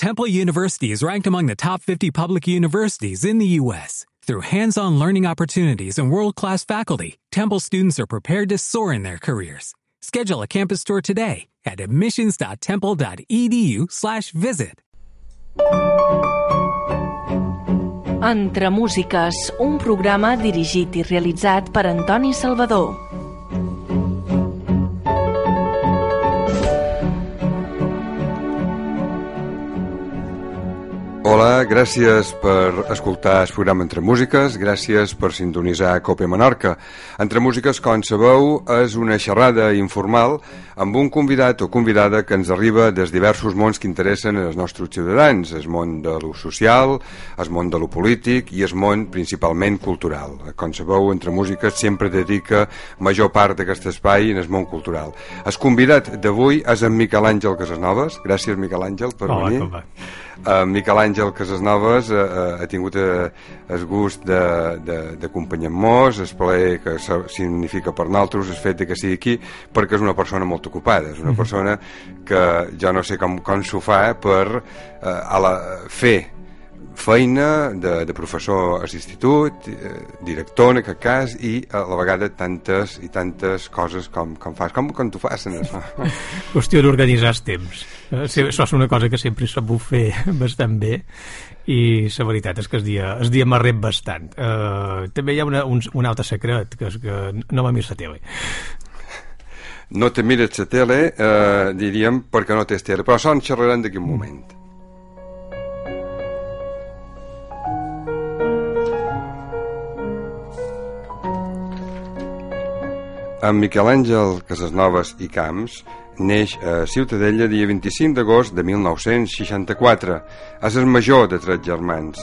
Temple University is ranked among the top 50 public universities in the U.S. Through hands-on learning opportunities and world-class faculty, Temple students are prepared to soar in their careers. Schedule a campus tour today at admissions.temple.edu/visit. Entre Músiques, un programa dirigit i realitzat per Antoni Salvador. Hola, gràcies per escoltar el programa Entre Músiques, gràcies per sintonitzar Cope Menorca. Entre Músiques, com sabeu, és una xerrada informal amb un convidat o convidada que ens arriba des diversos mons que interessen els nostres ciutadans, el món de lo social, el món de lo polític i el món principalment cultural. Com sabeu, Entre Músiques sempre dedica major part d'aquest espai en el món cultural. El convidat d'avui és en Miquel Àngel Casasnoves. Gràcies, Miquel Àngel, per Hola, venir. com va? Uh, Miquel Àngel Casasnoves uh, uh, ha tingut uh, el gust d'acompanyar-nos, el plaer que significa per nosaltres el fet que sigui aquí, perquè és una persona molt ocupada, és una persona que jo no sé com, com s'ho fa per uh, a la, fer feina de, de professor a l'institut, eh, director en aquest cas, i a la vegada tantes i tantes coses com, com fas. Com, com t'ho fas, això? Qüestió d'organitzar els temps. Eh, sí, Això és una cosa que sempre sabut fer bastant bé i la veritat és que el dia, el dia m'ha rep bastant. Uh, també hi ha una, un, un altre secret, que és que no va mirar la tele. No te mires la tele, eh, diríem, perquè no tens tele, però això en xerrarem d'aquí un moment. En Miquel Àngel Casasnoves i Camps neix a Ciutadella dia 25 d'agost de 1964. És el major de tres germans.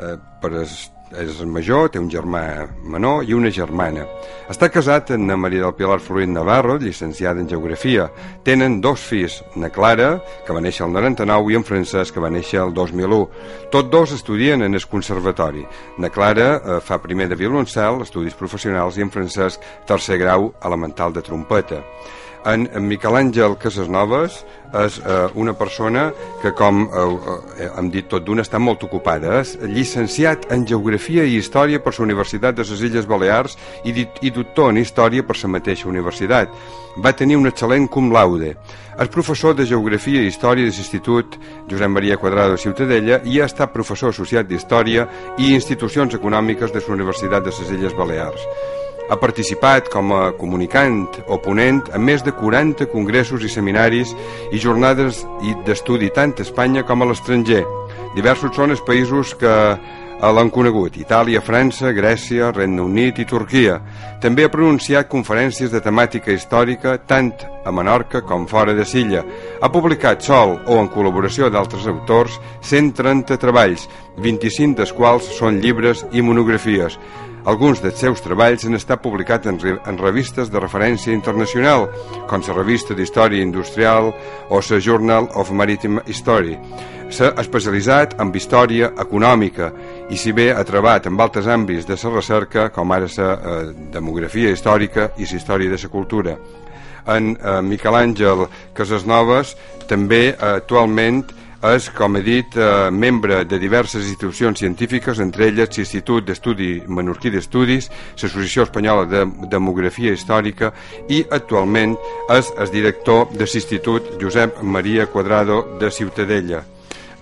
Eh, per es, és major, té un germà menor i una germana. Està casat amb na Maria del Pilar Florit Navarro, llicenciada en Geografia. Tenen dos fills, na Clara, que va néixer el 99, i en Francesc, que va néixer el 2001. Tots dos estudien en el conservatori. Na Clara eh, fa primer de violoncel, estudis professionals, i en Francesc tercer grau elemental de trompeta. En, Miquel Àngel Casasnoves és eh, una persona que, com eh, eh, hem dit tot d'una, està molt ocupada. És llicenciat en Geografia i Història per la Universitat de les Illes Balears i, i doctor en Història per la mateixa universitat. Va tenir un excel·lent cum laude. És professor de Geografia i Història de l'Institut Josep Maria Quadrado de Ciutadella i ha estat professor associat d'Història i Institucions Econòmiques de la Universitat de les Illes Balears. Ha participat com a comunicant o ponent en més de 40 congressos i seminaris i jornades d'estudi tant a Espanya com a l'estranger. Diversos són els països que eh, l'han conegut, Itàlia, França, Grècia, Regne Unit i Turquia. També ha pronunciat conferències de temàtica històrica tant a Menorca com fora de Silla. Ha publicat sol o en col·laboració d'altres autors 130 treballs, 25 dels quals són llibres i monografies. Alguns dels seus treballs han estat publicats en, en revistes de referència internacional, com la Revista d'Història Industrial o la Journal of Maritime History. S'ha especialitzat en història econòmica i si bé ha treballat en altres àmbits de la recerca, com ara la eh, demografia històrica i la història de la cultura. En eh, Miquel Àngel Casasnoves també eh, actualment és, com he dit, eh, membre de diverses institucions científiques, entre elles l'Institut d'Estudi Menorquí d'Estudis, l'Associació Espanyola de Demografia Històrica i actualment és el director de l'Institut Josep Maria Quadrado de Ciutadella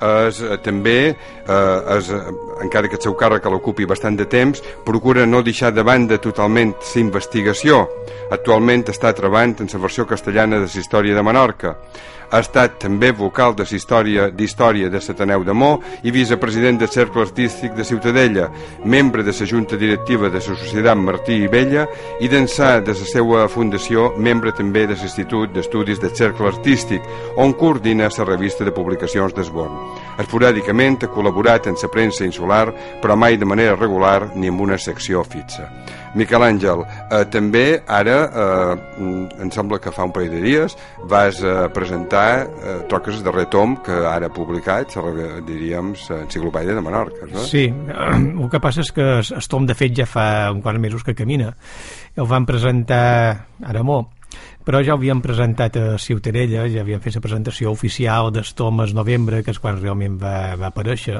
és, eh, també, eh, és, eh, encara que el seu càrrec l'ocupi bastant de temps, procura no deixar de banda totalment la investigació. Actualment està treballant en la versió castellana de la història de Menorca. Ha estat també vocal de història d'Història de Sataneu de Mó i vicepresident del Cercle Artístic de Ciutadella, membre de la Junta Directiva de la Societat Martí i Vella i d'ençà de la seva fundació, membre també de l'Institut d'Estudis del Cercle Artístic, on coordina la revista de publicacions d'Esborn. Esporàdicament ha col·laborat en la premsa insular, però mai de manera regular ni amb una secció fixa. Miquel Àngel, eh, també ara, eh, em sembla que fa un parell de dies, vas eh, presentar, eh, toques el darrer tom que ara ha publicat, diríem, l'enciclopèdia de Menorca, no? Sí, el que passa és que el tom de fet ja fa un quants mesos que camina. El van presentar ara mo però ja ho havíem presentat a Ciutadella, ja havíem fet la presentació oficial d'Estomes novembre, que és quan realment va, va aparèixer,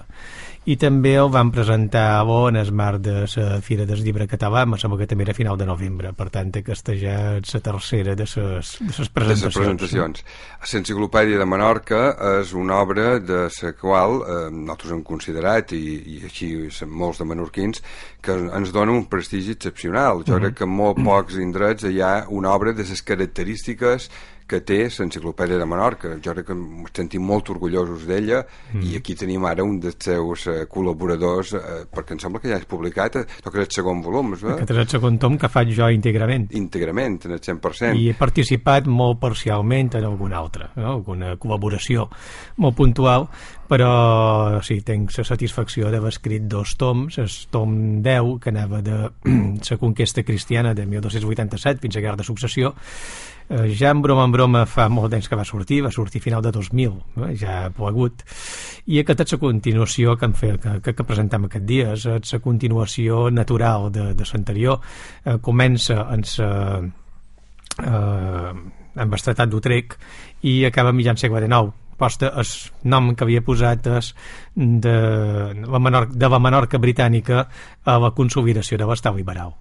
i també el van presentar a Bo en el marc de la Fira del Llibre Català, em sembla que també era a final de novembre, per tant aquesta ja és la tercera de les presentacions. De les presentacions. L'Enciclopèdia de Menorca és una obra de la qual eh, nosaltres hem considerat, i, i així molts de menorquins, que ens dona un prestigi excepcional. Jo uh -huh. crec que en molt pocs indrets hi ha una obra de les característiques que té l'Enciclopèdia de Menorca. Jo crec que ens sentim molt orgullosos d'ella mm. i aquí tenim ara un dels seus uh, col·laboradors, uh, perquè em sembla que ja és publicat, que és el segon volum. Eh? Aquest és el segon tom que faig jo íntegrament. Íntegrament, en el 100%. I he participat molt parcialment en algun altre, no? alguna col·laboració molt puntual, però sí, tinc la satisfacció d'haver escrit dos toms, el tom 10, que anava de la conquesta cristiana de 1287 fins a Guerra de Successió, eh, ja en broma en broma fa molt temps que va sortir, va sortir a final de 2000, eh, ja ha plegut, i aquesta és la continuació que, hem fet, que, que presentem aquest dia, és la continuació natural de, de l'anterior, eh, comença en sa, eh, amb el Tratat d'Utrecht i acaba mitjan segle XIX posta el nom que havia posat és de la, Menorca, de la Menorca britànica a la consolidació de l'estat liberal.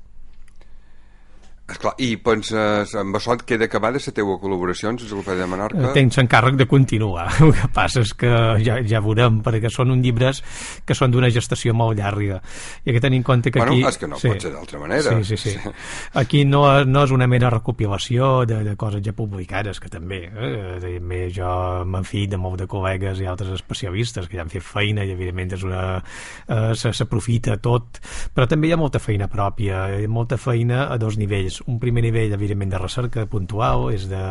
Esclar, I penses, amb això et queda acabada la teva col·laboració amb l'Enciclopèdia de Menorca? Eh, tens encàrrec de continuar. El que passa és que ja, ja veurem, perquè són uns llibres que són d'una gestació molt llarga. I que tenir en compte que bueno, aquí... és que no sí, pot ser d'altra manera. Sí, sí, sí. Aquí no, no és una mera recopilació de, de coses ja publicades, que també. Eh? També jo fet de molt de col·legues i altres especialistes que ja han fet feina i evidentment és una... Eh, s'aprofita tot, però també hi ha molta feina pròpia, molta feina a dos nivells un primer nivell, evidentment, de recerca puntual, és de...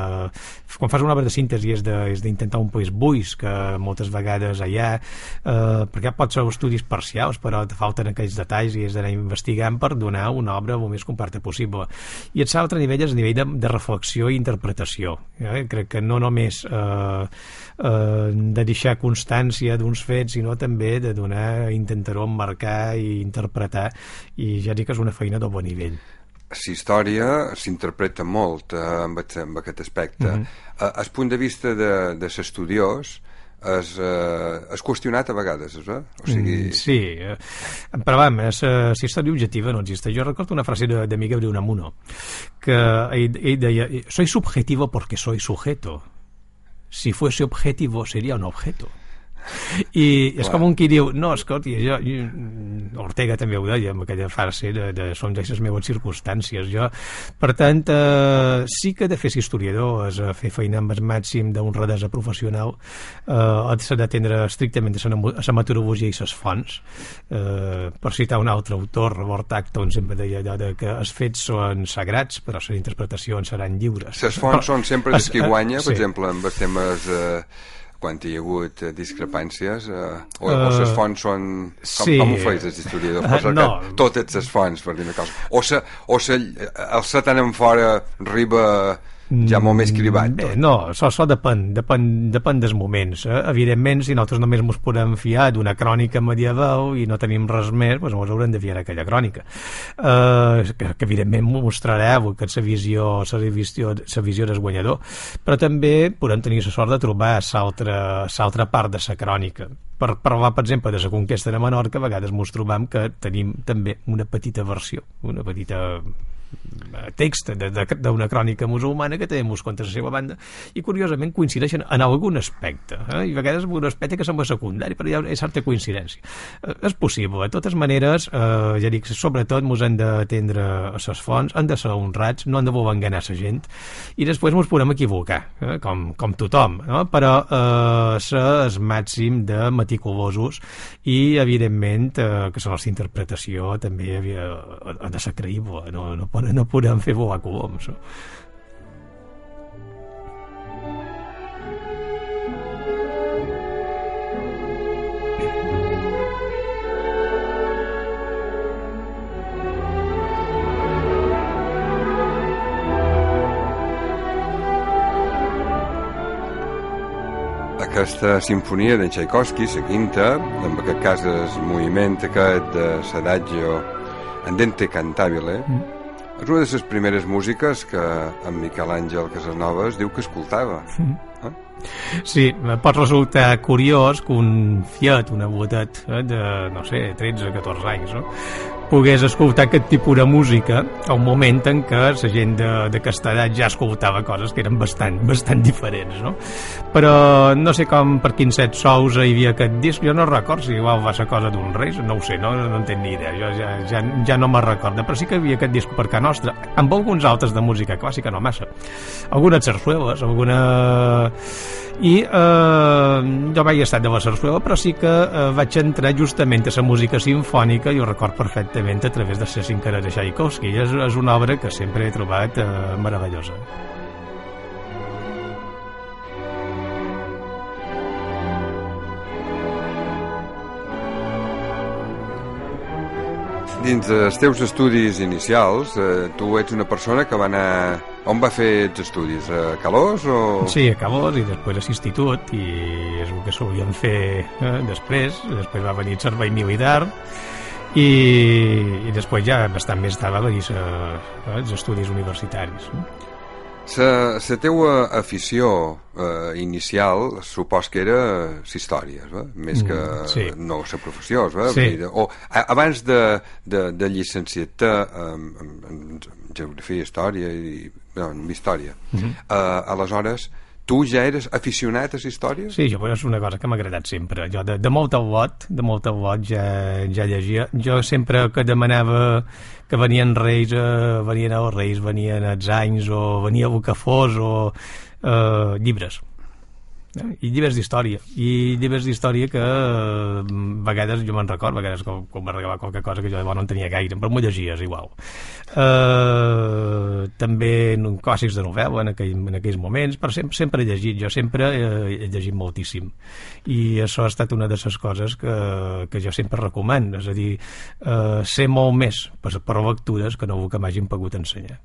Quan fas una obra de síntesi és d'intentar un país buis, que moltes vegades hi ha, eh, perquè pot ser estudis parcials, però te falten aquells detalls i és d'anar investigant per donar una obra el més completa possible. I el altre nivell és el nivell de, de reflexió i interpretació. Eh? Crec que no només eh, eh, de deixar constància d'uns fets, sinó també de donar, intentar-ho emmarcar i interpretar, i ja dic que és una feina de bon nivell història s'interpreta molt eh, amb, amb aquest aspecte. Mm -hmm. el punt de vista de, de l'estudiós és, eh, és qüestionat a vegades, eh? O sigui... Mm, sí, eh, però vam, és, eh, si història objectiva no existeix. Jo recordo una frase de, de Miguel de Unamuno que ell, ell deia soy subjetivo porque soy sujeto si fuese objetivo sería un objeto i és Clar. com un qui diu no, escolti, jo, jo, Ortega també ho deia amb aquella frase de, de ja les meves circumstàncies jo, per tant, eh, sí que de fer historiador és a fer feina amb el màxim d'honradesa professional eh, s'ha d'atendre estrictament a la meteorologia i les fonts eh, per citar un altre autor Robert Acton sempre deia allò de que els fets són sagrats però les interpretacions seran lliures les fonts però, són sempre des qui guanya, per sí. exemple amb els temes eh, quan hi ha hagut eh, discrepàncies eh, o, uh, o les fonts són com, sí. com ho feis els historiadors uh, no. totes les fonts per dir una cosa o, se, o se, el se tenen fora riba ja molt més cribat. Bé, no, això, això depèn, depèn, depèn dels moments. Eh? Evidentment, si nosaltres només ens podem fiar d'una crònica medieval i no tenim res més, doncs ens haurem de fiar aquella crònica. Eh, que, que evidentment mostrareu que la visió, la visió, la visió del guanyador, però també podem tenir la sort de trobar l'altra part de la crònica. Per parlar, per exemple, de la conquesta de Menorca, a vegades ens trobam que tenim també una petita versió, una petita text d'una crònica musulmana que té molts contra la seva banda i curiosament coincideixen en algun aspecte eh? i a vegades un aspecte que sembla secundari però hi ha certa coincidència eh, és possible, de totes maneres eh, ja dic, sobretot ens hem d'atendre a les fonts, han de ser honrats no han de voler enganar la gent i després ens podem equivocar, eh? com, com tothom no? però eh, ser el màxim de meticulosos i evidentment eh, que la nostra interpretació també havia, ha de ser creïble no, no pot no podem fer volar coloms. aquesta sinfonia d'en Tchaikovsky, la quinta, en aquest cas el moviment aquest de l'adagio andente cantabile, mm És una de les primeres músiques que en Miquel Àngel Casanovas diu que escoltava. Mm. Eh? Sí, pot resultar curiós que un Fiat, una botet eh, de, no sé, 13-14 anys, no? Pogués escoltar aquest tipus de música a un moment en què la gent de, de castellà ja escoltava coses que eren bastant, bastant diferents, no? Però no sé com per quins set sous hi havia aquest disc, jo no recordo si igual va ser cosa d'un Reis, no ho sé, no, no en tinc ni idea, jo ja, ja, ja no me'n recordo, però sí que hi havia aquest disc per Can Nostra, amb alguns altres de música clàssica, no massa. Algunes sarsueles, alguna i eh, jo vaig estar de la sarsuela però sí que eh, vaig entrar justament a la música sinfònica i ho record perfectament a través de les cinquenes de Tchaikovsky és, és una obra que sempre he trobat eh, meravellosa. Dins dels teus estudis inicials, eh, tu ets una persona que va anar... On va fer els estudis? A Calós o...? Sí, a Calós i després a l'institut i és el que solíem fer eh, després. Després va venir el servei militar i, i després ja bastant més tard va venir eh, els estudis universitaris. No? La, teua afició eh, inicial supos que era les històries, va? més que mm, sí. no la professió, va? Sí. o a, abans de, de, de llicenciar-te en, en, en geografia, història i no, en història. Mm -hmm. eh, aleshores, tu ja eres aficionat a la història? Sí, jo, és una cosa que m'ha agradat sempre. Jo de, de molt al lot, de molt al lot ja, ja llegia. Jo sempre que demanava que venien reis, eh, venien els reis, venien els anys, o venia fos, o eh, llibres i llibres d'història i llibres d'història que a vegades jo me'n record, a vegades quan, quan m'arribava qualque cosa que jo bueno, no en tenia gaire però m'ho llegies igual uh, també clàssics de novel·la en, aquell, en aquells moments però sempre, sempre he llegit, jo sempre he, he llegit moltíssim. I això ha estat una de les coses que, que jo sempre recomano és a dir, uh, ser molt més per, per lectures que no que m'hagin pogut ensenyar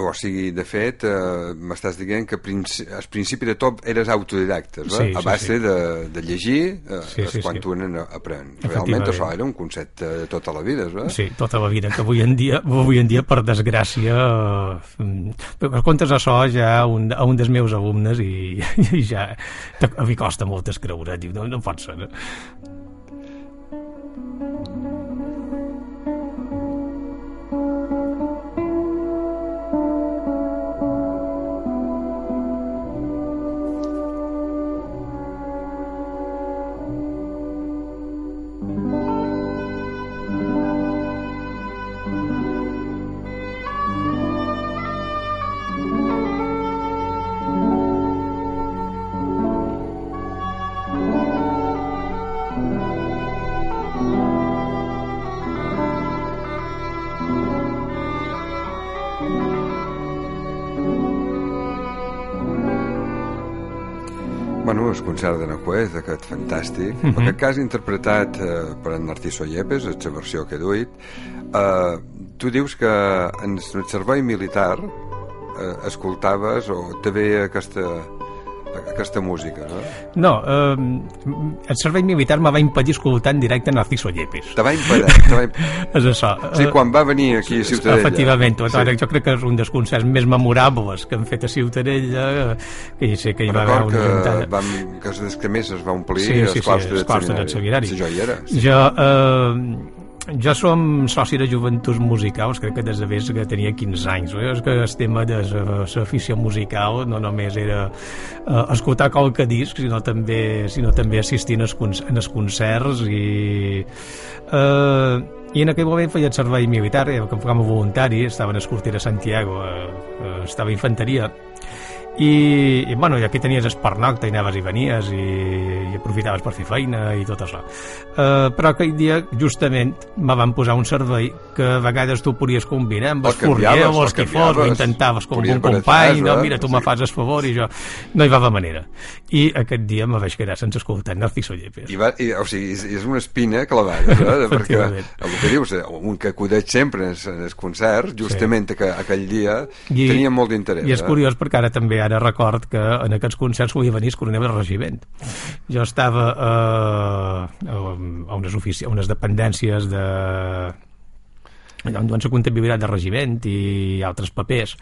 o sigui, de fet, eh, m'estàs dient que princi al principi de tot eres autodidacte, sí, a base sí, sí. De, de llegir eh, sí, sí, quan sí. tu aprèn. Realment això era un concepte de tota la vida, eh? Sí, tota la vida, que avui en dia, avui en dia per desgràcia, eh, comptes això ja un, a un dels meus alumnes i, i ja a mi costa molt creure, diu, no, no pot ser. No? El concert de Nacuez, aquest fantàstic, uh -huh. en aquest cas interpretat eh, per en Narciso Yepes, la versió que he duit. Eh, tu dius que en el servei militar eh, escoltaves o te veia aquesta aquesta música, no? No, eh, el servei militar me va impedir escoltar en directe Narciso Yepes. Te va impedir? Te va impedir. és això. Sí, quan va venir aquí a Ciutadella. Efectivament, sí. jo crec que és un dels concerts més memorables que han fet a Ciutadella, que hi sé que hi va haver una juntada. Vam, que que més es va omplir sí, sí, sí, els claustres del seminari. Sí, jo hi era. Sí. Jo, eh, jo som soci de Joventuts Musicals, crec que des de vés que tenia 15 anys. Eh? És que el tema de l'afició musical no només era uh, escoltar qualque disc, sinó també, sinó també assistir en els, en els concerts i... Uh, i en aquell moment feia el servei militar, eh, que em voluntari, estava en escortera a Santiago, eh, uh, estava a infanteria, i, i, bueno, i aquí tenies el pernocte i anaves i venies i, i aprofitaves per fer feina i tot això uh, però aquell dia justament me van posar un servei que a vegades tu podies combinar amb el forner o els que fos o intentaves com un company no, mira, tu sí. me fas el favor i jo no hi va de manera i aquest dia me vaig quedar sense escoltar Narciso Llepes I va, i, o sigui, és una espina clavada eh? perquè el que dius, eh, un que acudeix sempre en els concerts justament sí. que aquell dia I, tenia molt d'interès i és eh? curiós perquè ara també ara record que en aquests concerts podia venir el coronel de regiment. Jo estava eh, a, unes a unes dependències de allò en la comptabilitat de regiment i altres papers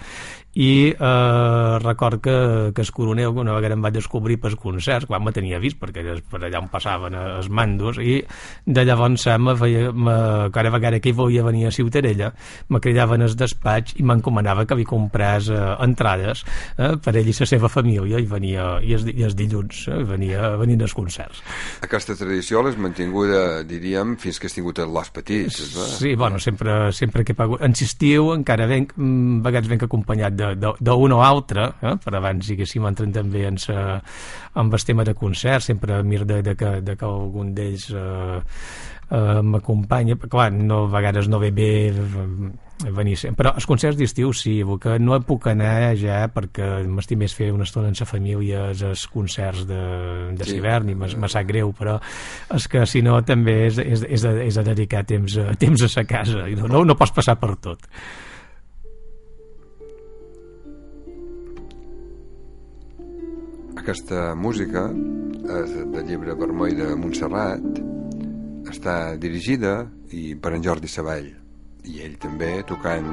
i eh, record que, que es coronel una vegada em vaig descobrir pels concerts quan me tenia vist perquè per allà on passaven els mandos i de llavors me feia, me, cada vegada que hi volia venir a Ciutadella me cridaven al despatx i m'encomanava que li comprés eh, entrades eh, per ell i la seva família i venia i els, i els dilluns eh, venia, venint als concerts Aquesta tradició l'has mantinguda, diríem, fins que has tingut els petits eh? Sí, bueno, sempre, sempre que pagut insistiu, encara venc, mm, vegades venc acompanyat d'un o altre, eh? per abans, diguéssim, entren també en, sa, en el tema de concert, sempre mir de, de, que, de que algun d'ells eh, eh, m'acompanya, clar, no, a vegades no ve bé venir sempre, però els concerts d'estiu sí, que no puc anar ja perquè m'estic més fer una estona amb la família els concerts de, de sí. i me sap greu, però és que si no també és, és, és, de, és de dedicar temps, temps a sa casa, no, no, no pots passar per tot. Aquesta música és del llibre Vermell de Montserrat està dirigida i per en Jordi Savall i ell també tocant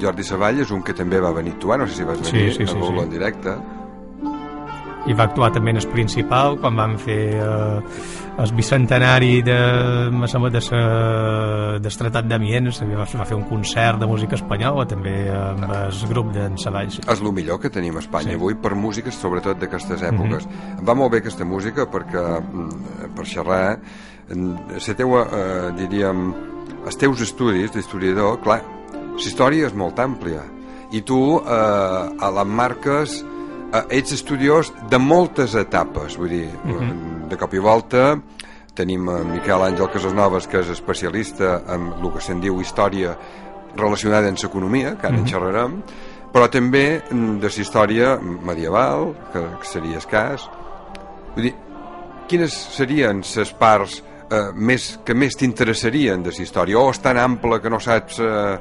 Jordi Savall és un que també va venir actuar, no sé si vas venir sí, sí, sí, a sí. en directe i va actuar també en el principal quan van fer eh, el bicentenari de, me sembla, de sa, del Tratat d'Amiens va, va fer un concert de música espanyola també amb el grup d'en Savalls és el millor que tenim a Espanya sí. avui per músiques sobretot d'aquestes èpoques mm -hmm. va molt bé aquesta música perquè mm, per xerrar la teua, eh, diríem els teus estudis d'historiador clar, la història és molt àmplia i tu eh, a les marques eh, ets estudiós de moltes etapes, vull dir, mhm. -huh. de cop i volta tenim en Miquel Àngel Casasnoves, que és especialista en el que se'n diu història relacionada amb l'economia, que ara uh -huh. en mhm. xerrarem, però també de la història medieval, que, que seria escàs. Vull dir, quines serien les parts eh, més, que més t'interessarien de la història o és tan ample que no saps... Eh...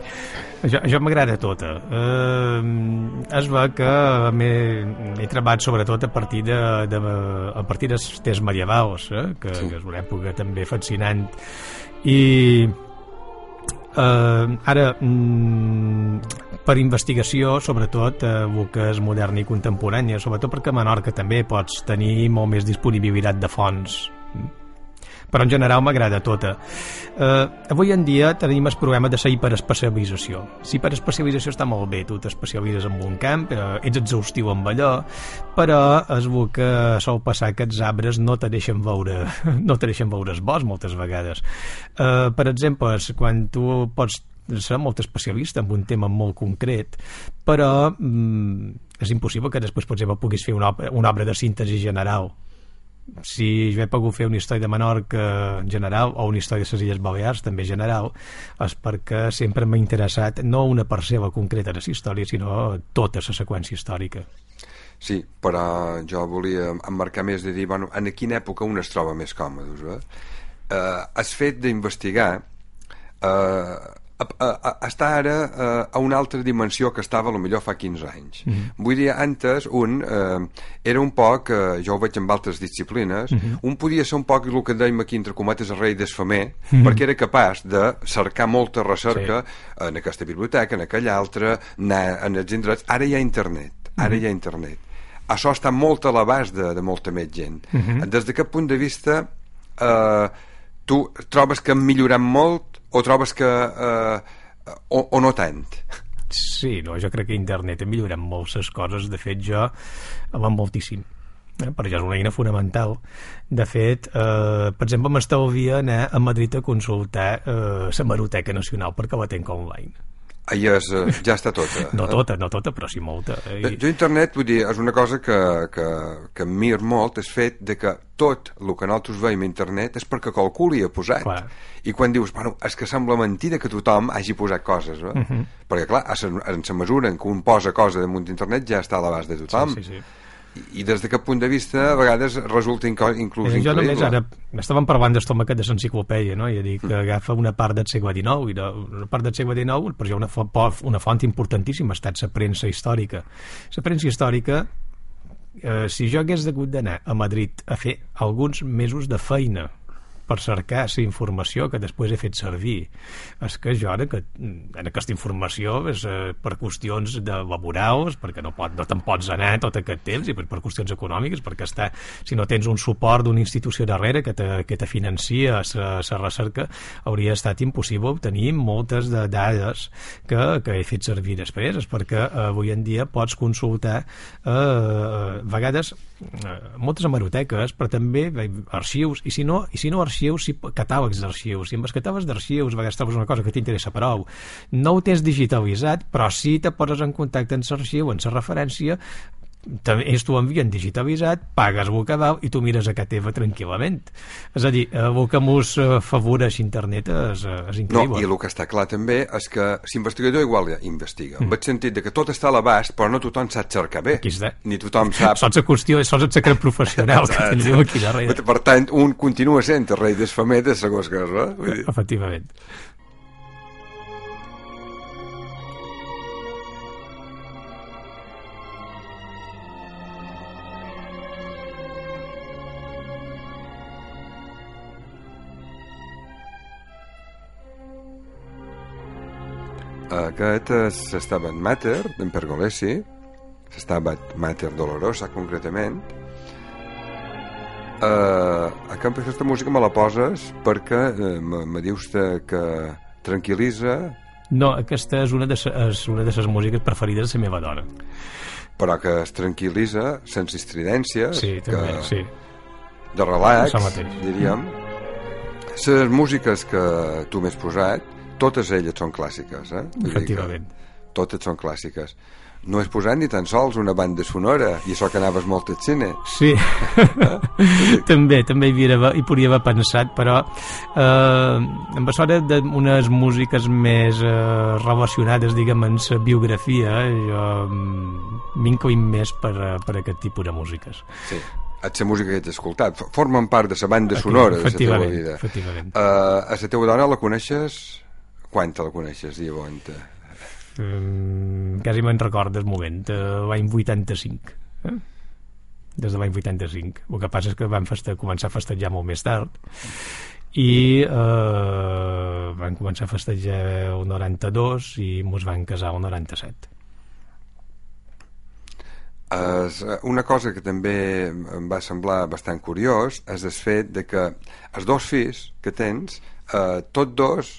Jo, jo m'agrada tota. Eh, es va que he treballat sobretot a partir de, de, a partir dels temps medievals, eh, que, sí. que és una època també fascinant. I eh, ara, mm, per investigació, sobretot, eh, boques moderna i contemporània, sobretot perquè a Menorca també pots tenir molt més disponibilitat de fonts però en general m'agrada tota. Eh, avui en dia tenim el problema de la hiperespecialització. La hiperespecialització està molt bé, tu t'especialitzes en un camp, eh, ets exhaustiu amb allò, però es veu que sol passar que els arbres no te deixen veure, no te deixen veure bosc moltes vegades. Eh, per exemple, quan tu pots ser molt especialista en un tema molt concret, però mm, és impossible que després, per exemple, puguis fer una obra, una obra de síntesi general si jo he pogut fer una història de Menorca general o una història de les Illes Balears també general és perquè sempre m'ha interessat no una parcel·la concreta de la història sinó tota la seqüència històrica Sí, però jo volia emmarcar més de dir, bueno, en quina època un es troba més còmodes eh? eh has fet d'investigar eh, a, a, està ara a, a una altra dimensió que estava a lo millor fa 15 anys. Mm -hmm. Vull dir, antes un eh, era un poc, eh, jo ho veig amb altres disciplines, mm -hmm. un podia ser un poc el que dèiem aquí entre cometes el rei desfamer, mm -hmm. perquè era capaç de cercar molta recerca sí. en aquesta biblioteca, en aquella altra, anar en els indrets. Ara hi ha internet, ara mm -hmm. hi ha internet. Això està molt a l'abast de, de molta més gent. Mm -hmm. Des d'aquest punt de vista, eh, tu trobes que hem millorat molt o trobes que... Eh, o, o no tant? Sí, no, jo crec que internet ha millorat moltes coses. De fet, jo va moltíssim. Eh? Per això és una eina fonamental. De fet, eh, per exemple, m'estalvia anar a Madrid a consultar eh, la Maroteca Nacional perquè la tenc online Ahir és, eh, ja està tota. No tota, no tota, però sí molta. Eh? I... Jo internet, vull dir, és una cosa que, que, que mir molt, és fet de que tot el que nosaltres veiem a internet és perquè qualcú li ha posat. Clar. I quan dius, bueno, és que sembla mentida que tothom hagi posat coses, eh? Uh mhm. -huh. Perquè, clar, en la mesura en què un posa cosa damunt d'internet ja està a l'abast de tothom. Sí, sí, sí i des d'aquest punt de vista a vegades resulta inclús eh, increïble. Jo només ara estàvem parlant del tomaquet de l'enciclopèdia no? i dic que agafa una part del segle XIX i una part del segle XIX per jo una, font, una font importantíssima ha estat la premsa històrica la premsa històrica eh, si jo hagués hagut d'anar a Madrid a fer alguns mesos de feina per cercar la informació que després he fet servir. És que jo ara que en aquesta informació és eh, per qüestions de laborals, perquè no, pot, no te'n pots anar tot aquest temps, i per, per qüestions econòmiques, perquè està, si no tens un suport d'una institució darrere que te, que te financia la recerca, hauria estat impossible obtenir moltes de dades que, que he fet servir després, és perquè eh, avui en dia pots consultar eh, a vegades eh, moltes hemeroteques, però també arxius, i si no, i si no arxius, si catàlegs d'arxius. Si amb els catàlegs d'arxius vegades trobes una cosa que t'interessa prou, no ho tens digitalitzat, però sí te poses en contacte amb l'arxiu, amb la referència, ells t'ho envien digitalitzat, pagues que val i tu mires a casa teva tranquil·lament. És a dir, el que mos eh, favoreix internet és, eh, és increïble. No, i el que està clar també és que l'investigador igual ja investiga, mm. en el sentit de que tot està a l'abast, però no tothom sap cercar bé. Aquí està. Ni tothom sap... Sots a qüestió, sots el secret professional que teniu aquí darrere. Per tant, un continua sent el rei des fametes, segons que és, eh? Vull dir... Efectivament. Aquest és l'Estabat Mater, d'en Pergolesi, l'Estabat Mater Dolorosa, concretament. Uh, aquesta música me la poses perquè uh, me, dius que tranquil·litza... No, aquesta és una de, és una de les músiques preferides de la meva dona. Però que es tranquil·litza sense estridències. Sí, també, que, sí. De relax, diríem. Les músiques que tu m'has posat totes elles són clàssiques, eh? Efectivament. Totes són clàssiques. No has posat ni tan sols una banda sonora, i això que anaves molt al cine. Sí, també, també hi, havia, hi podria haver pensat, però eh, amb això d'unes músiques més eh, relacionades, diguem, amb la biografia, jo mm, m'inclin més per, per aquest tipus de músiques. Sí és la música que ets escoltat, formen part de la banda sonora de la teva vida. Efectivament. Uh, a la teva dona la coneixes quan te la coneixes, llavors? Um, quasi me'n record del moment, uh, l'any 85. Eh? Des de l'any 85. El que passa és que vam feste començar a festejar molt més tard i eh, van començar a festejar el 92 i ens van casar el 97 es, una cosa que també em va semblar bastant curiós és el fet de que els dos fills que tens, eh, tots dos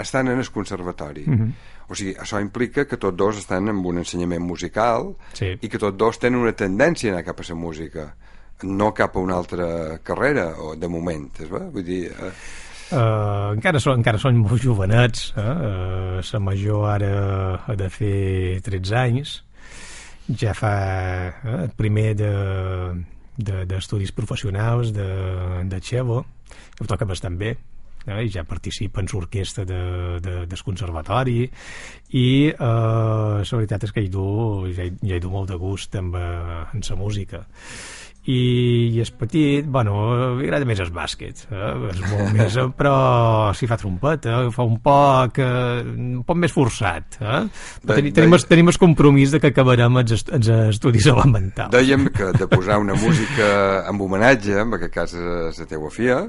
estan en el conservatori. Mm -hmm. O sigui, això implica que tots dos estan en un ensenyament musical sí. i que tots dos tenen una tendència a anar cap a la música, no cap a una altra carrera, o de moment, és va? Vull dir... Eh... Uh, encara, són, encara són molt jovenets eh? uh, la major ara ha de fer 13 anys ja fa eh, el primer d'estudis de, de, professionals de, de Xevo que toca bastant bé eh, i ja participa en l'orquestra de, de, del conservatori i eh, la veritat és que hi du, ja, hi, ja hi du molt de gust amb, eh, en la música i, i és petit, bueno, li agrada més el bàsquet, eh? és molt més, però si fa trompeta, fa un poc, eh, un poc més forçat. Eh? De, tenim, de... tenim el compromís de que acabarem els, est els estudis elementals. Dèiem que de posar una música amb homenatge, en aquest cas és la teua filla,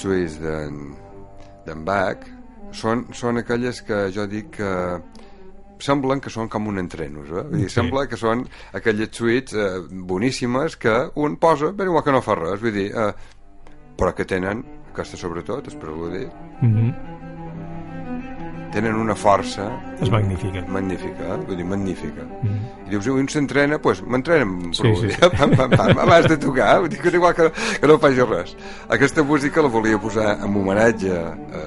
suïs d'en Bach són, són aquelles que jo dic que semblen que són com un entrenos eh? Vull dir, sí. sembla que són aquelles suites eh, boníssimes que un posa però igual que no fa res vull dir, eh, però que tenen aquesta sobretot, és per dir mm -hmm tenen una força... És magnífica. Magnífica, eh? vull dir, magnífica. Mm -hmm. I dius, un s'entrena, doncs pues, m'entrena sí, sí. pam, pam, pam, abans de tocar, vull dir que igual que, que no faci res. Aquesta música la volia posar en homenatge a, a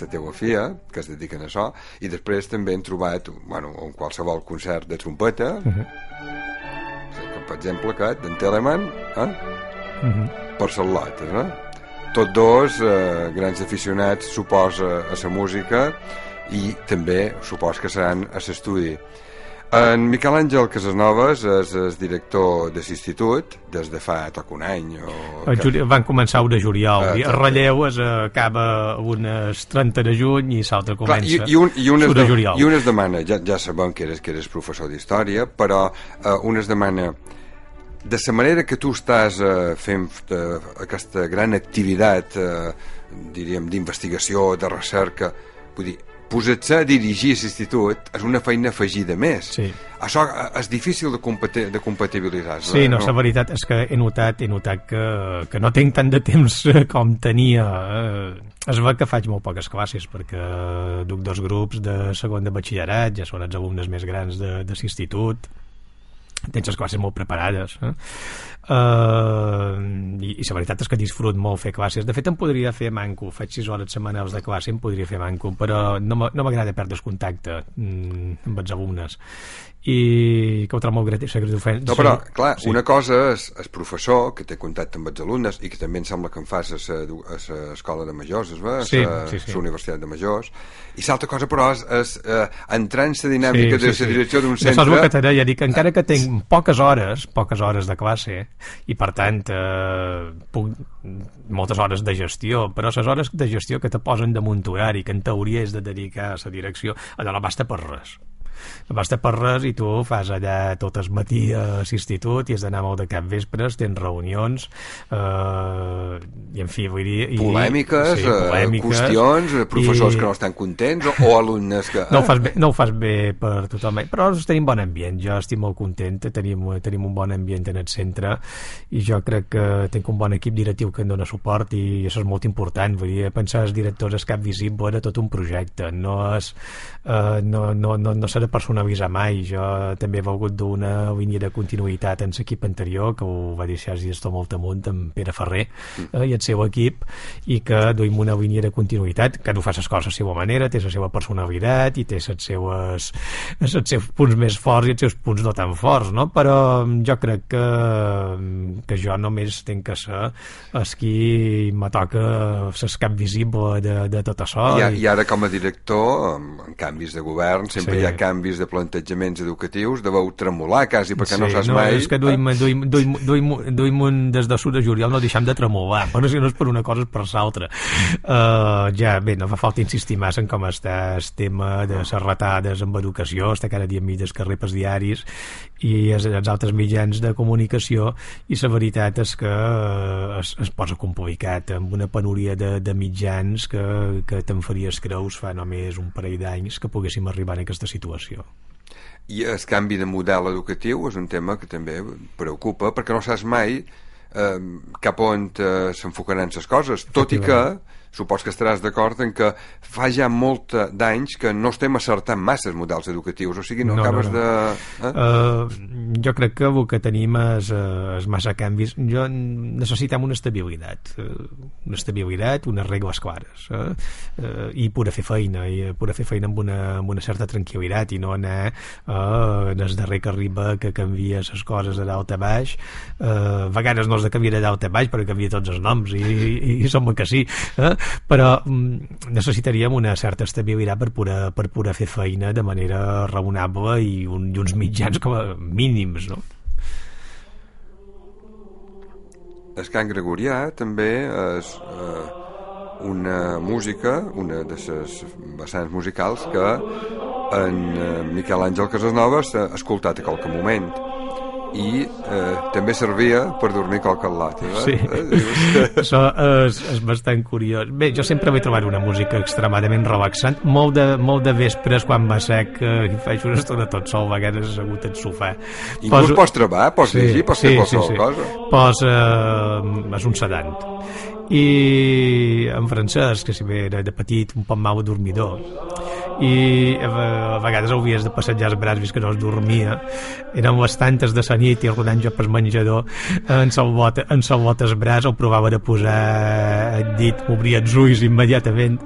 la teua filla, que es dediquen a això, i després també hem trobat, bueno, en qualsevol concert de trompeta, mm -hmm. que, per exemple, aquest, d'en Telemann, eh? Mm -hmm. per Sallotes, eh? Tots dos, eh, grans aficionats, suposa, a la música, i també supos que seran a l'estudi. En Miquel Àngel Casasnovas és el director de l'institut des de fa toc un any. O... Juli... Van començar un de juliol, uh, el relleu es acaba unes 30 de juny i l'altre comença Clar, i, i, un, i un, es de, de juliol. I un es demana, ja, ja sabem que eres, que eres professor d'història, però uh, un es demana de la manera que tu estàs uh, fent uh, aquesta gran activitat uh, diríem d'investigació, de recerca vull dir, posar-se a dirigir l'institut és una feina afegida més. Sí. Això és difícil de, compati de compatibilitzar. Sí, no, no, la veritat és que he notat, he notat que, que no tinc tant de temps com tenia. Eh, es veu que faig molt poques classes perquè duc dos grups de segon de batxillerat, ja són els alumnes més grans de, de l'institut, tens les classes molt preparades eh? Uh, i, i la veritat és que disfrut molt fer classes. De fet em podria fer manco. Faig 6 hores setmanals de classe em podria fer manco però no m'agrada perdre el contacte mm, amb els alumnes i que ho trobo molt greu no, però, clar, sí. una cosa és el professor que té contacte amb els alumnes i que també em sembla que en fas a l'escola de majors es va? Sí, a sí, sí. Universitat de Majors i l'altra cosa però és, és uh, entrar en la dinàmica sí, sí, de la direcció d'un centre Això és el que t'he dic, encara que tinc poques hores poques hores de classe i per tant eh, puc, moltes hores de gestió però les hores de gestió que te posen damunt horari que en teoria és de dedicar a la direcció allò no basta per res no basta per res i tu fas allà tot el matí a l'institut i has d'anar molt de cap vespres, tens reunions eh, i en fi vull dir... I, polèmiques, sí, eh, polèmiques. qüestions, eh, professors i... que no estan contents o, o alumnes que... No ho, fas bé, no ho fas bé per tothom, però tenim bon ambient, jo estic molt content, tenim, tenim un bon ambient en el centre i jo crec que tinc un bon equip directiu que em dona suport i això és molt important, vull dir, pensar els directors és cap visible era tot un projecte, no és eh, no, no, no, no s'ha de personalitzar mai. Jo també he volgut d'una línia de continuïtat en l'equip anterior, que ho va deixar tot molt amunt amb Pere Ferrer mm. eh, i el seu equip, i que duim una línia de continuïtat, que no fa les coses a la seva manera, té la seva personalitat i té les seues, els seus punts més forts i els seus punts no tan forts, no? però jo crec que, que jo només tinc que ser el qui me toca l'escap visible de, de tot això. I, i ara com a director, en canvis de govern, sempre sí. hi ha canvis de plantejaments educatius, deveu tremolar quasi perquè sí, no saps no, mai... és que duim, duim, duim, duim, duim un, des de sud de juliol no deixem de tremolar, però si no és per una cosa és per l'altra. Uh, ja, bé, no fa falta insistir massa en com està el tema de les retades amb educació, està cada dia mig carrer pels diaris i els, els altres mitjans de comunicació i la veritat és que uh, es, es posa complicat amb una penúria de, de mitjans que, que te'n faries creus fa només un parell d'anys que poguéssim arribar en aquesta situació. I el canvi de model educatiu és un tema que també preocupa perquè no saps mai eh, cap on eh, s'enfocaran les coses, tot i que supos que estaràs d'acord en que fa ja molt d'anys que no estem acertant massa els models educatius, o sigui, no, no acabes no, no. de... Eh? Uh, jo crec que el que tenim és, uh, és massa canvis. Jo necessitem una estabilitat, una estabilitat, unes regles clares, uh, uh, i poder fer feina, i poder fer feina amb una, amb una certa tranquil·litat, i no anar uh, en el darrer que arriba que canvia les coses de dalt a baix. Uh, a vegades no és de canviar de dalt a baix, però canvia tots els noms, i, i, i sembla que sí. Eh? Però mm, necessitaríem una certa estabilitat per poder, per poder fer feina de manera raonable i, un, i uns mitjans com a mínims no? El cant gregorià també és eh, una música, una de les vessants musicals que en eh, Miquel Àngel Casasnovas ha escoltat a qualque moment i eh, també servia per dormir qualque lat eh? sí, eh? això és, és bastant curiós bé, jo sempre m'he trobat una música extremadament relaxant molt de, molt de vespres quan va sec eh, i faig una estona tot sol a vegades assegut al sofà inclús pots, pots treballar, pots sí, llegir, pots sí, fer qualsevol sí, sí. cosa pos, eh, és un sedant i en francès que si bé era de petit un poc mal dormidor. I a, a vegades hauries de passejar els braços que no es dormia. Eren les tantes de la nit i rodant jo pel menjador en salvot, en salvot el braç el provava de posar el dit m'obria els ulls immediatament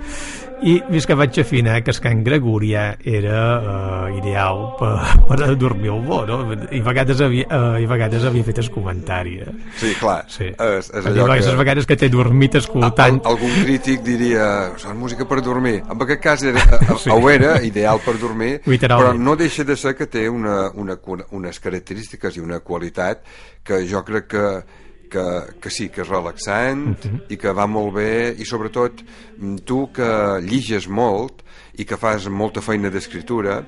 i vaig afinar que el cant gregorià era uh, ideal per, per dormir el bo no? I, a vegades havia, uh, i a vegades havia fet el comentari eh? sí, clar sí. és, és allò que... les vegades que t'he dormit escoltant Al, algun crític diria és música per dormir en aquest cas era, sí. ho era ideal per dormir però no deixa de ser que té una, una, unes característiques i una qualitat que jo crec que que, que sí, que és relaxant uh mhm. -huh. i que va molt bé i sobretot mm, tu que lliges molt i que fas molta feina d'escritura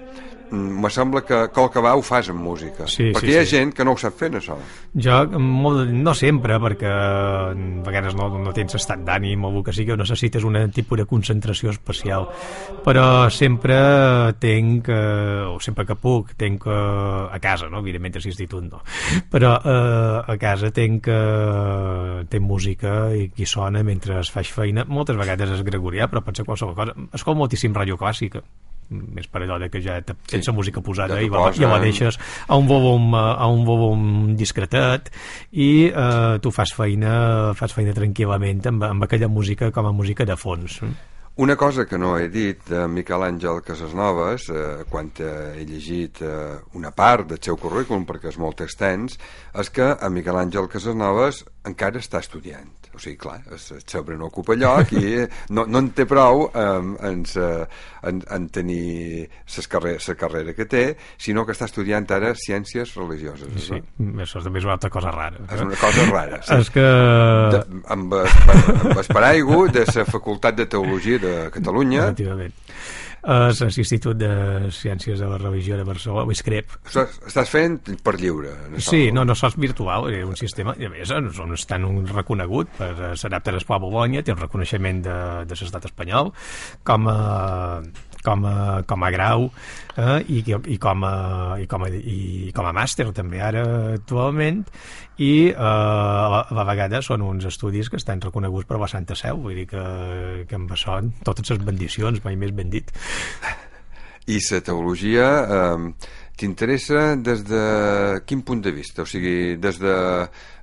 me sembla que qual que va ho fas amb música. Sí, perquè sí, hi ha sí. gent que no ho sap fer això. Jo molt, no sempre perquè a vegades no, no tens estat d'ànim o el que sigui necessites un tipus de concentració especial. Però sempre tenc o sempre que puc tenc a casa, no? evidentment a l'institut no? Però eh, a casa tenc tenc música i qui sona mentre es faig feina. Moltes vegades és gregorià però pot ser qualsevol cosa. Escolto moltíssim ràdio clàssica més per allò que ja tens sí. música posada ja i la, ja la deixes a un volum, a un volum discretet i eh, tu fas feina fas feina tranquil·lament amb, amb aquella música com a música de fons. Una cosa que no he dit de Miquel Àngel Casasnoves, eh, quan he llegit eh, una part del seu currículum, perquè és molt extens, és que a Miquel Àngel Casasnoves encara està estudiant o sigui, clar, el cebre no ocupa lloc i no, no en té prou en, en, en, en tenir la carrera, carrera que té, sinó que està estudiant ara ciències religioses. Sí, això també és una altra cosa rara. És una cosa rara, sí. És que... De, amb, amb el paraigua de la Facultat de Teologia de Catalunya. Efectivament és l'Institut de Ciències de la Religió de Barcelona, l'ISCREP. Estàs fent per lliure? No sí, no, no sols virtual, és un sistema, i a més, on estan un reconegut per s'adapta a l'Esplà Bologna, té un reconeixement de, de l'estat espanyol com a com a, com a grau eh, i, i, com a, i, com a, i com a màster també ara actualment i eh, a, la, a la vegada són uns estudis que estan reconeguts per la Santa Seu vull dir que, que em són totes les bendicions, mai més ben dit i la teologia eh, t'interessa des de quin punt de vista? O sigui, des de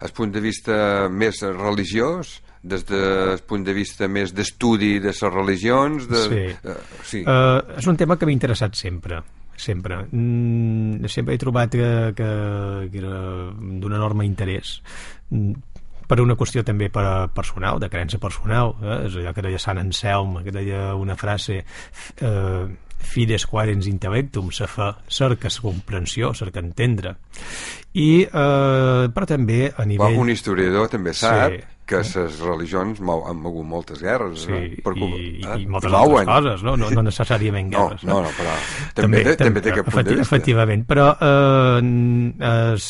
el punt de vista més religiós des del punt de vista més d'estudi de les religions de, sí. Uh, sí. Uh, és un tema que m'ha interessat sempre sempre mm, sempre he trobat que, que, que era d'un enorme interès mm, per una qüestió també per, personal, de creença personal eh? és allò que deia Sant Anselm que deia una frase eh, fides quadens intellectum se fa cerca comprensió, cerca entendre i eh, però també a nivell... un historiador també sap sí que les religions mou, han mogut moltes guerres sí, eh? per, i, eh? i moltes Mouen. altres coses no? No, no necessàriament guerres no, no, no però també, també, també té aquest punt de vista efectivament però eh, es,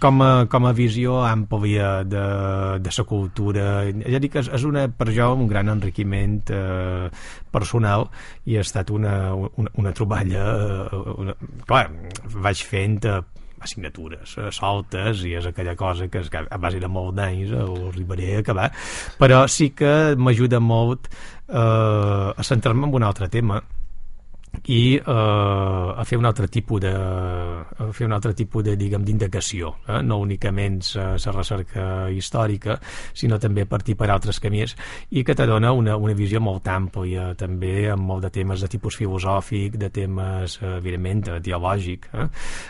com, a, com a visió àmplia de, de la cultura ja dic, és, és una, per jo un gran enriquiment eh, personal i ha estat una, una, una troballa eh, una, clar, vaig fent eh, assignatures eh, soltes i és aquella cosa que, a base de molt d'anys eh, ho arribaré a acabar. Però sí que m'ajuda molt eh, a centrar-me en un altre tema i eh, a fer un altre tipus de a fer un altre tipus de diguem d'indagació eh? no únicament la recerca històrica sinó també partir per altres camins i que te dona una, una visió molt àmplia també amb molt de temes de tipus filosòfic de temes eh, evidentment teològic eh?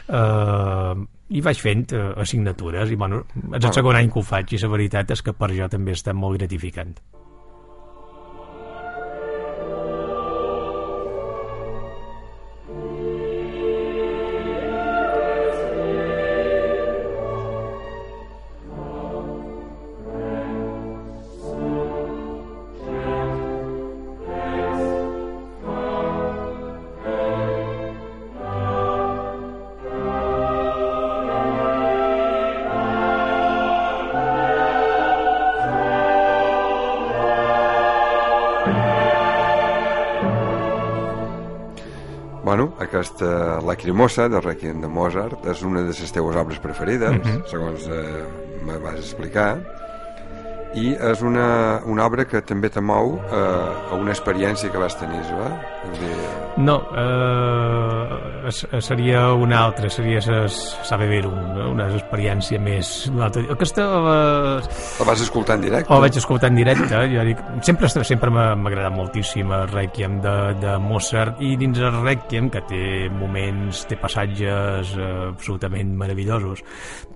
Eh, i vaig fent eh, assignatures i bueno, és el segon any que ho faig i la veritat és que per jo també està molt gratificant aquesta Lacrimosa de Requiem de Mozart és una de les teves obres preferides mhm. -huh. segons eh, me vas explicar i és una, una obra que també te mou eh, a una experiència que vas tenir, va? Dir... No, eh, seria una altra, seria saber ver una, una experiència més... Aquesta... La, la vas escoltar en directe? La vaig escoltar en directe, jo dic, sempre, sempre m'ha agradat moltíssim el Requiem de, de Mozart i dins el Requiem, que té moments, té passatges eh, absolutament meravellosos,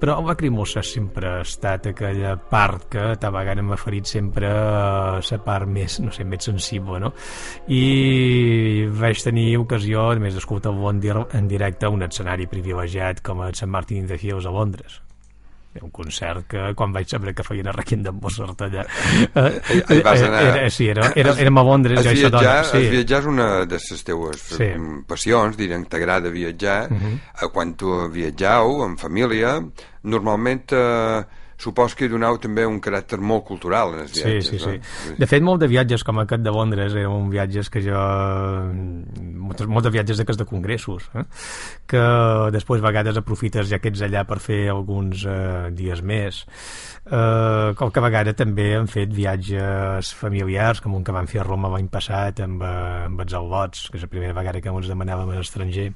però el Lacrimosa sempre ha estat aquella part que a vegada m'ha ferit sempre eh, la part més, no sé, més sensible, no? I vaig tenir ocasió, a més d'escoltar-lo en, en directe, a un escenari privilegiat com a Sant Martin de Hills a Londres un concert que quan vaig saber que feien a Requiem de Mozart allà eh, anar... era, sí, era, era, érem a Londres es viatjar, sí. es viatjar és una de les teues sí. passions, direm, t'agrada viatjar uh mhm. -huh. quan tu viatjau en família normalment eh, supos que donau també un caràcter molt cultural en els viatges. Sí, sí, no? sí. De fet, molt de viatges com aquest de Londres eren un viatges que jo... Molts, molts de viatges d'aquests de congressos, eh? que després a vegades aprofites ja que ets allà per fer alguns eh, dies més. Eh, qualque vegada també han fet viatges familiars, com un que van fer a Roma l'any passat amb, eh, amb els albots, que és la primera vegada que ens demanàvem a l'estranger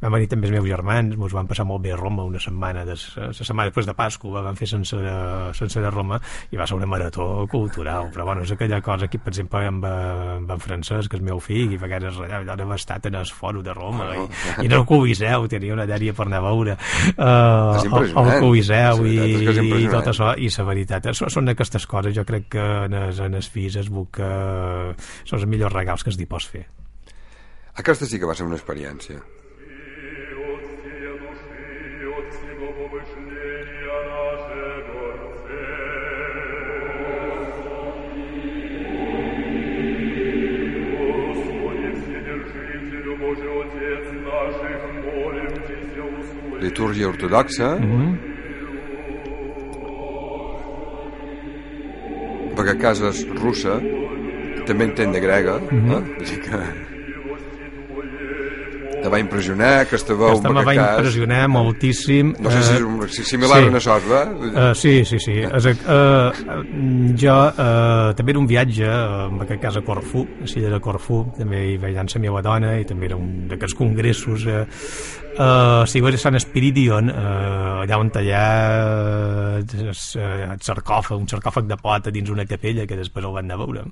van venir també els meus germans, ens van passar molt bé a Roma una setmana, des, la setmana després de Pasqua van fer sense, sense de Roma i va ser una marató cultural, però bueno, és aquella cosa aquí, per exemple, amb, amb en Francesc, que és meu fill, i a vegades allà, allà hem estat en el foro de Roma i, i en el Coliseu, tenia una dèria per anar a veure uh, el, el Coliseu i, i tot això, i la veritat, són aquestes coses, jo crec que en els, en els fills es busca són els millors regals que es pots fer. Aquesta sí que va ser una experiència. Litúrgia ortodoxa mm -hmm. perquè a casa és russa també entén de grega mm -hmm. eh? Així que te va impressionar aquesta veu aquesta me va cas... impressionar moltíssim no sé si és uh, similar sí. a una sosba uh, sí, sí, sí es, uh, jo uh, també era un viatge en aquest cas a Corfú a de Corfú també hi amb la meva dona i també era un d'aquests congressos uh, Uh, si vas a Sant Espiridion, uh, allà on allà uh, el sarcòfag, un sarcòfag de plata dins una capella que després el van anar a veure.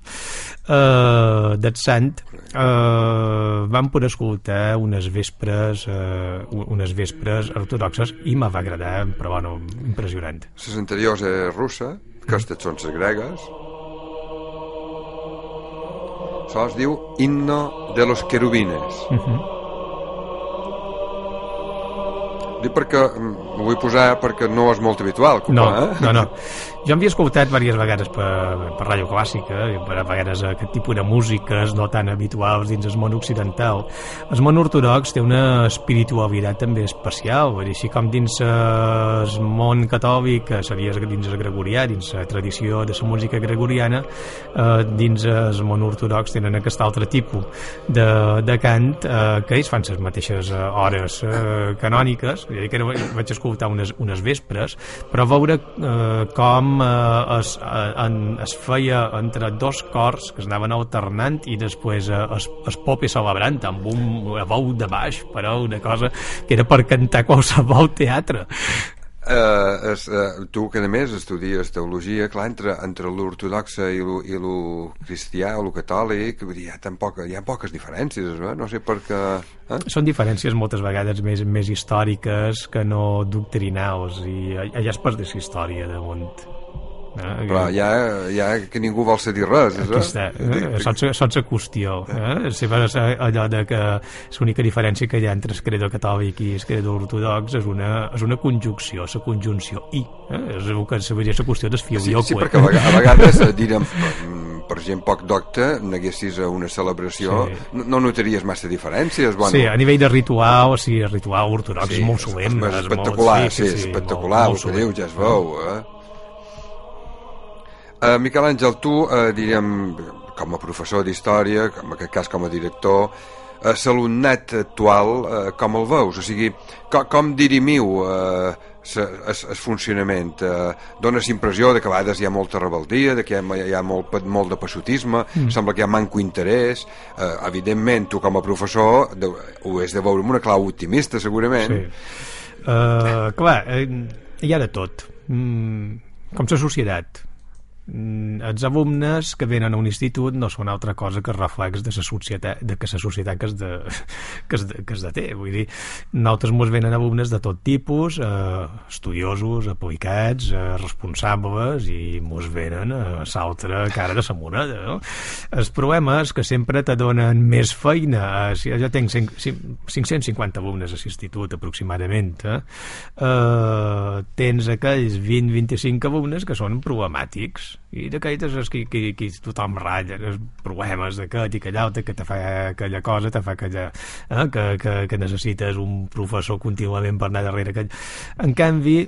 Uh, del Sant uh, vam poder escoltar unes vespres uh, unes vespres ortodoxes i me va agradar, però bueno, impressionant. Les anteriors és russa, aquestes són les gregues. Això es diu Himno de los Querubines. Uh mhm. -huh Dic perquè mm, ho vull posar perquè no és molt habitual. Com, no, eh? no, no. Jo havia escoltat diverses vegades per, per ràdio clàssica, i per a vegades aquest tipus de músiques no tan habituals dins el món occidental. El món ortodox té una espiritualitat també especial, vull dir, així com dins el món catòlic, que seria dins el gregorià, dins la tradició de la música gregoriana, eh, dins el món ortodox tenen aquest altre tipus de, de cant eh, que ells fan les mateixes eh, hores eh, canòniques, vull dir que vaig escoltar unes, unes vespres, però veure eh, com eh, es, eh, en, es feia entre dos cors que es anaven alternant i després eh, es, es popi celebrant amb un veu de baix però una cosa que era per cantar qualsevol teatre. Uh, es, uh, tu que a més estudies teologia clar, entre, entre l'ortodoxa i lo, i lo cristià o lo catòlic vull dir, hi, ha tan poca, hi ha poques diferències no, no sé per què eh? són diferències moltes vegades més, més històriques que no doctrinals i allà es perdés història de món Eh? Però ja, ja que ningú vol dir res. Aquí està, eh? saps la qüestió. Eh? Si vas allò de que l'única diferència que hi ha entre el credo catòlic i el credo ortodox és una, és una conjunció, la conjunció i. Eh? És el que seria la qüestió del fiu sí, sí, perquè a vegades eh, direm per gent poc docte, neguessis a una celebració, sí. no, no notaries massa diferències. Bueno. Sí, a nivell de ritual, o sigui, el ritual ortodox sí, és molt solemne. És, és espectacular, molt, sí, sí, sí, espectacular, molt, molt el que diu, ja es veu. Eh? Uh, Miquel Àngel, tu, uh, diríem, com a professor d'història, en aquest cas com a director, eh, l'alumnat actual eh, com el veus? O sigui, com, com dirimiu eh, el funcionament? Eh, dones impressió de que a vegades hi ha molta rebeldia, de que hi ha, hi ha molt, molt de passotisme, mm. sembla que hi ha manco interès. Eh, evidentment, tu com a professor de, ho has de veure amb una clau optimista, segurament. Sí. Uh, clar, eh, hi ha de tot. Mm, com la societat els alumnes que venen a un institut no són altra cosa que reflex de la societat, de que la societat que es, de, que es, de, que es de té. Vull dir, nosaltres mos venen alumnes de tot tipus, eh, estudiosos, aplicats, eh, responsables, i mos venen a l'altra cara de la moneda. No? El problema és que sempre te donen més feina. Si jo tenc 550 alumnes a l'institut, aproximadament. Eh? Eh, tens aquells 20-25 alumnes que són problemàtics i d'aquelles és que, que, que tothom ratlla els problemes d'aquest i aquell altre que te fa aquella cosa, te fa aquella eh, que, que, que necessites un professor contínuament per anar darrere aquell. en canvi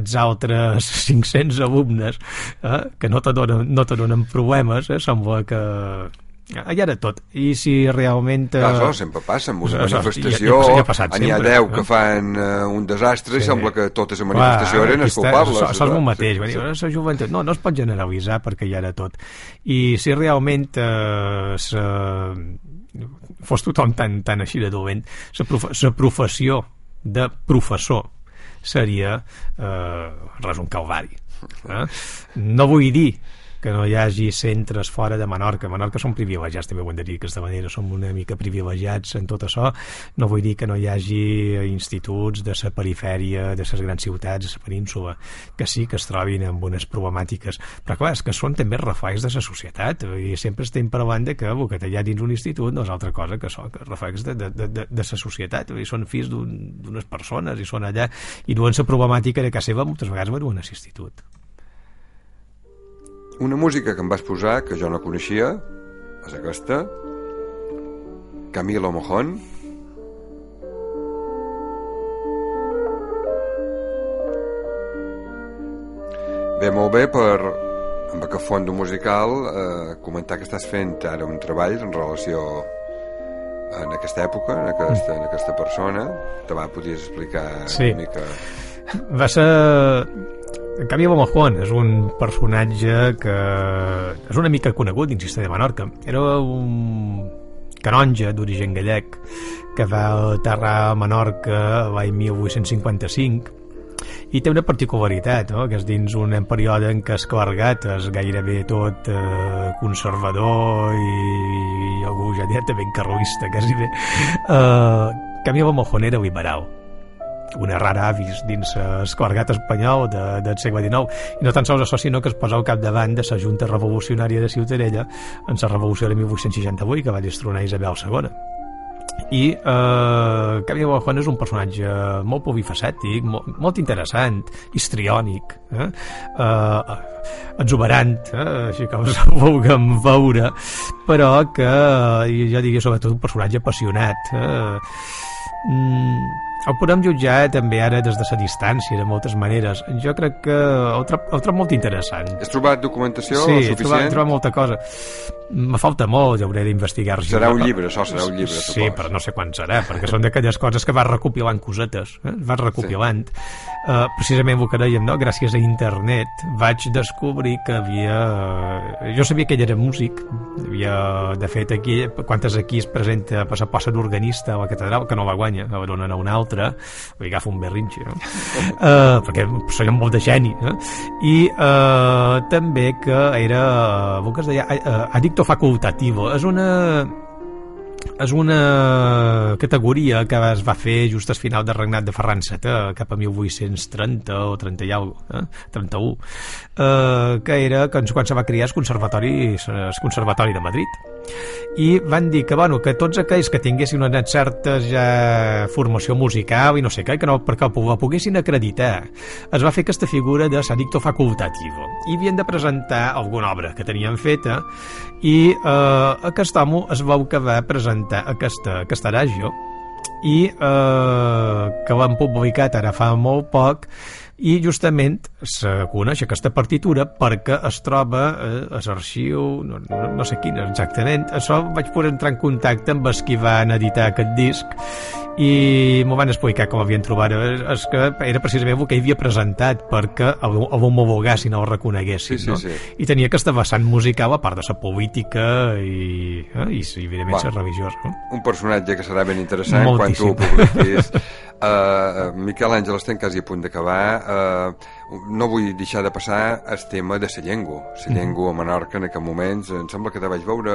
els altres 500 alumnes eh, que no te donen, no te donen problemes eh, sembla que hi ha de tot i si realment eh... Clar, això sempre passa en una manifestació n'hi ha, ha, ha 10 eh? que fan uh, un desastre sí. i sembla que totes les manifestacions eren els culpables això, això és el mateix sí, sí. la joventut, no, no es pot generalitzar perquè hi ha de tot i si realment eh, se, fos tothom tan, tan així de dolent la prof professió de professor seria eh, res un calvari eh? no vull dir que no hi hagi centres fora de Menorca. Menorca són privilegiats, també ho hem de dir d'aquesta manera, som una mica privilegiats en tot això. No vull dir que no hi hagi instituts de la perifèria, de les grans ciutats, de la península, que sí que es trobin amb unes problemàtiques. Però clar, és que són també reflex de la societat i sempre estem parlant de que el que hi ha dins un institut no és altra cosa que això, que reflex de, de, de, de, de la societat. I són fills d'unes un, persones i són allà i duen la problemàtica de casa seva moltes vegades van a l'institut. Una música que em vas posar, que jo no coneixia, és aquesta, Camilo Mojón. Bé, molt bé per, amb aquest fons musical, eh, comentar que estàs fent ara un treball en relació en aquesta època, en aquesta, en aquesta persona. Te va, podies explicar sí. una mica... Va ser en canvi, Bomojón és un personatge que és una mica conegut dins de Menorca. Era un canonge d'origen gallec que va aterrar a Menorca l'any 1855 i té una particularitat, no? que és dins un període en què es clergat és gairebé tot eh, conservador i, i algú ja diria ben carroista, quasi bé. Eh, Camilo Mojón era liberal una rara avis dins l'esclargat espanyol de, del segle XIX i no tan sols això sinó que es posa al capdavant de la Junta Revolucionària de Ciutadella en la revolució de 1868 que va destronar Isabel II i eh, Camilo Juan és un personatge molt polifacètic, molt, molt interessant, histriònic, eh? Eh, exuberant, eh? així com us vulguem veure, però que, jo diria sobretot un personatge apassionat. Eh? Mm, el podem jutjar també ara des de la distància, de moltes maneres. Jo crec que ho, trob, ho trob molt interessant. Has trobat documentació sí, suficient? Sí, he trobat, he trobat molta cosa. Me falta molt, ja hauré d'investigar. Serà un llibre, això serà un llibre, Sí, però no sé quan serà, perquè són d'aquelles coses que vas recopilant cosetes, eh? vas recopilant. Sí. Uh, precisament el que dèiem, no? gràcies a internet vaig descobrir que havia... Jo sabia que ell era músic, havia, de fet, aquí, quantes aquí es presenta per la possa d'organista a la catedral, que no la guanya, la donen a un altre, li agafa un berrinxi, no? uh, perquè són molt de geni, eh? i uh, també que era, el que es deia, uh, addicto facultativo. És una és una categoria que es va fer just al final del regnat de Ferran VII, cap a 1830 o 30 i alguna eh? 31, eh, que era quan, quan se va crear el conservatori, el conservatori de Madrid i van dir que, bueno, que tots aquells que tinguessin una certa ja formació musical i no sé què, que no, perquè la poguessin acreditar es va fer aquesta figura de sadicto facultativo i havien de presentar alguna obra que tenien feta i eh, aquest home es veu que va presentar aquesta, aquesta ràgio i eh, que l'han publicat ara fa molt poc i justament se coneix aquesta partitura perquè es troba eh, a l'arxiu, no, no, no sé quin exactament, això vaig poder entrar en contacte amb els qui van editar aquest disc i m'ho van explicar com havien trobat és que era precisament el que havia presentat perquè el m'ho no el reconeguessin sí, sí, no? sí. i tenia aquesta vessant musical a part de la política i, eh? i, evidentment bueno, la religiosa no? un personatge que serà ben interessant Moltíssim. quan tu publiquis uh, Miquel Àngel estem quasi a punt d'acabar uh, no vull deixar de passar el tema de la llengua. La mhm. llengua a Menorca en aquest moments, em sembla que te vaig veure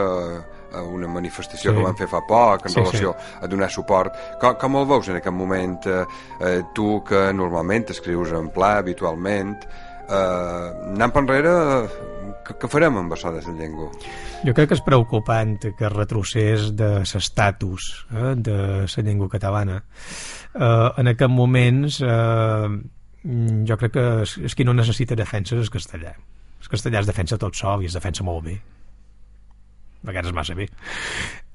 a una manifestació sí. que van fer fa poc en sí, relació sí. a donar suport. Com, com el veus en aquest moment? Eh, eh, tu que normalment escrius en pla habitualment, eh, anant per enrere, què, què farem amb això de la llengua? Jo crec que és preocupant que retrocés de l'estatus eh, de la llengua catalana. Eh, en aquests moments eh, jo crec que és, és qui no necessita defensa és el castellà. El castellà es defensa tot sol i es defensa molt bé. A vegades massa bé.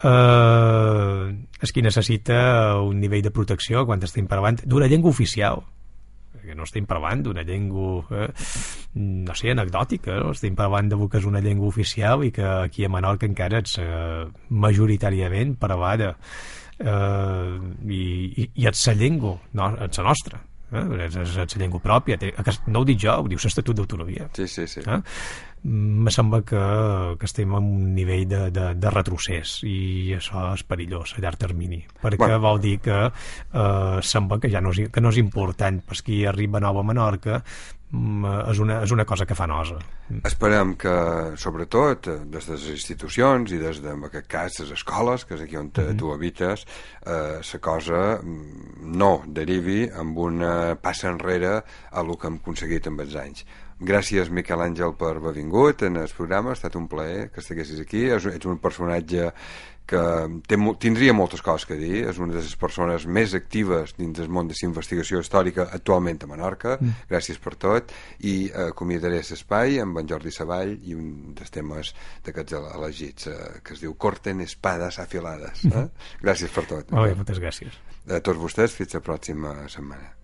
Uh, és qui necessita un nivell de protecció quan estem parlant d'una llengua oficial que no estem parlant d'una llengua eh, no sé, anecdòtica no? estem parlant de que és una llengua oficial i que aquí a Menorca encara ets eh, majoritàriament parlada eh, i, i, i ets la llengua no, ets la nostra eh? és, és, és llengua pròpia té, no ho dic jo, ho diu l'Estatut d'Autonomia sí, sí, sí. Eh? me sembla que, que estem en un nivell de, de, de retrocés i això és perillós a llarg termini perquè bueno. vol dir que eh, sembla que ja no és, que no és important per qui arriba a Nova Menorca és una, és una cosa que fa nosa. Esperem que, sobretot, des de les institucions i des de, en aquest cas, les escoles, que és aquí on mm -hmm. tu habites, eh, la cosa mm, no derivi amb una passa enrere a lo que hem aconseguit amb els anys. Gràcies, Miquel Àngel, per haver vingut en el programa. Ha estat un plaer que estiguessis aquí. Ets un personatge que té, tindria moltes coses que dir. És una de les persones més actives dins del món de la investigació històrica actualment a Menorca. Mm. Gràcies per tot. I eh, acomiadaré l'espai amb en Jordi Savall i un dels temes d'aquests elegits eh, que es diu Corten espadas afilades. Eh? Mm. Gràcies per tot. Molt bé, moltes gràcies. A tots vostès, fins la pròxima setmana.